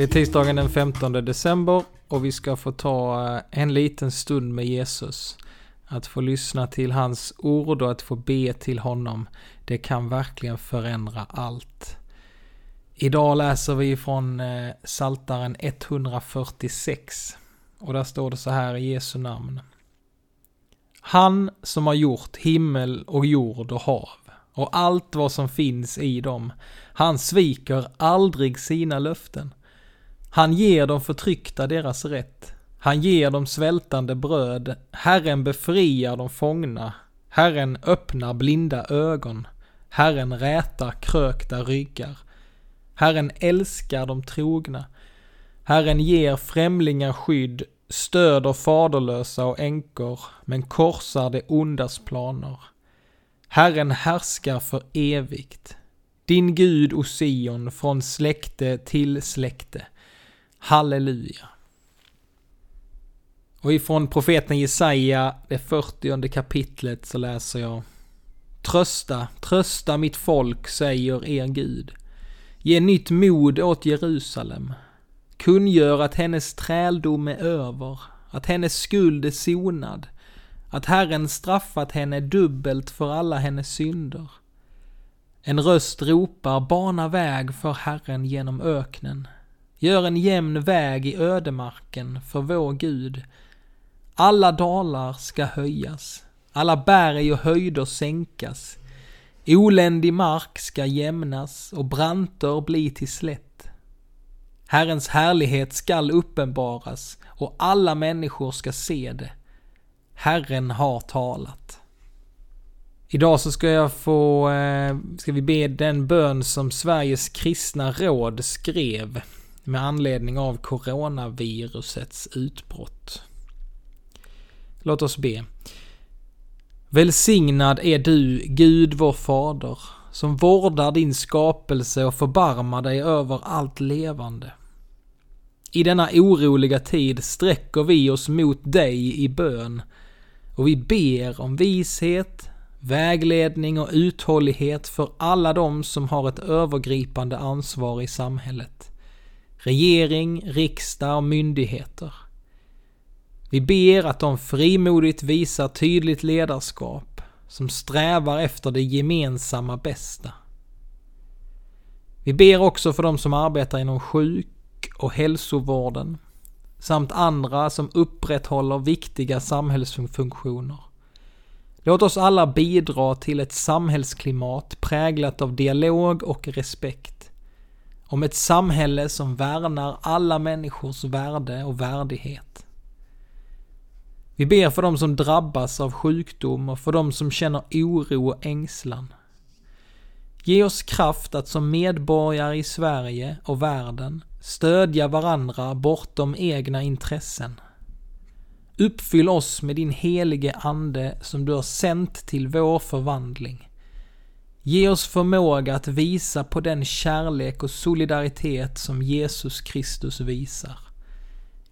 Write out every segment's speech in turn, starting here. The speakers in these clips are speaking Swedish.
Det är tisdagen den 15 december och vi ska få ta eh, en liten stund med Jesus. Att få lyssna till hans ord och att få be till honom, det kan verkligen förändra allt. Idag läser vi från eh, Saltaren 146 och där står det så här i Jesu namn. Han som har gjort himmel och jord och hav och allt vad som finns i dem, han sviker aldrig sina löften. Han ger de förtryckta deras rätt. Han ger dem svältande bröd. Herren befriar de fångna. Herren öppnar blinda ögon. Herren rätar krökta ryggar. Herren älskar de trogna. Herren ger främlingar skydd, stöder faderlösa och änkor, men korsar det ondas planer. Herren härskar för evigt. Din Gud, O Sion, från släkte till släkte. Halleluja. Och ifrån profeten Jesaja, det 40 kapitlet, så läser jag Trösta, trösta mitt folk, säger er Gud. Ge nytt mod åt Jerusalem. Kungör att hennes träldom är över, att hennes skuld är sonad, att Herren straffat henne dubbelt för alla hennes synder. En röst ropar, bana väg för Herren genom öknen. Gör en jämn väg i ödemarken för vår Gud. Alla dalar ska höjas, alla berg och höjder sänkas. Oländig mark ska jämnas och branter bli till slätt. Herrens härlighet skall uppenbaras och alla människor ska se det. Herren har talat. Idag så ska jag få, eh, ska vi be den bön som Sveriges kristna råd skrev med anledning av coronavirusets utbrott. Låt oss be. Välsignad är du, Gud vår fader, som vårdar din skapelse och förbarmar dig över allt levande. I denna oroliga tid sträcker vi oss mot dig i bön och vi ber om vishet, vägledning och uthållighet för alla de som har ett övergripande ansvar i samhället regering, riksdag och myndigheter. Vi ber att de frimodigt visar tydligt ledarskap som strävar efter det gemensamma bästa. Vi ber också för de som arbetar inom sjuk och hälsovården samt andra som upprätthåller viktiga samhällsfunktioner. Låt oss alla bidra till ett samhällsklimat präglat av dialog och respekt. Om ett samhälle som värnar alla människors värde och värdighet. Vi ber för dem som drabbas av sjukdom och för dem som känner oro och ängslan. Ge oss kraft att som medborgare i Sverige och världen stödja varandra bortom egna intressen. Uppfyll oss med din helige Ande som du har sänt till vår förvandling. Ge oss förmåga att visa på den kärlek och solidaritet som Jesus Kristus visar.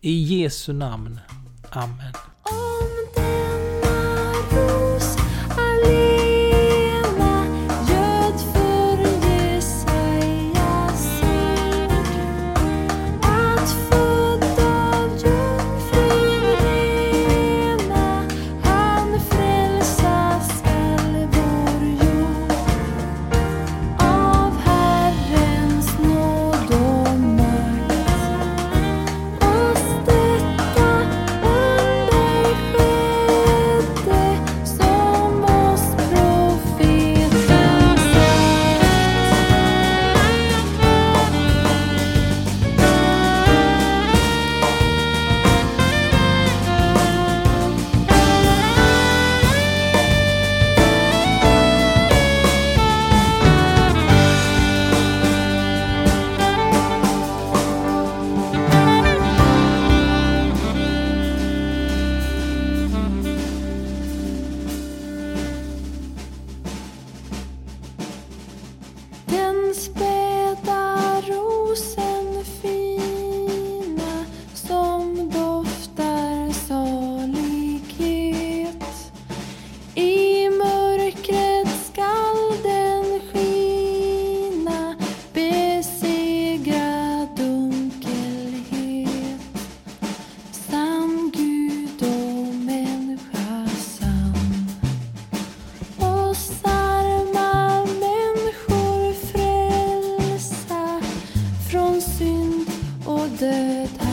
I Jesu namn. Amen. that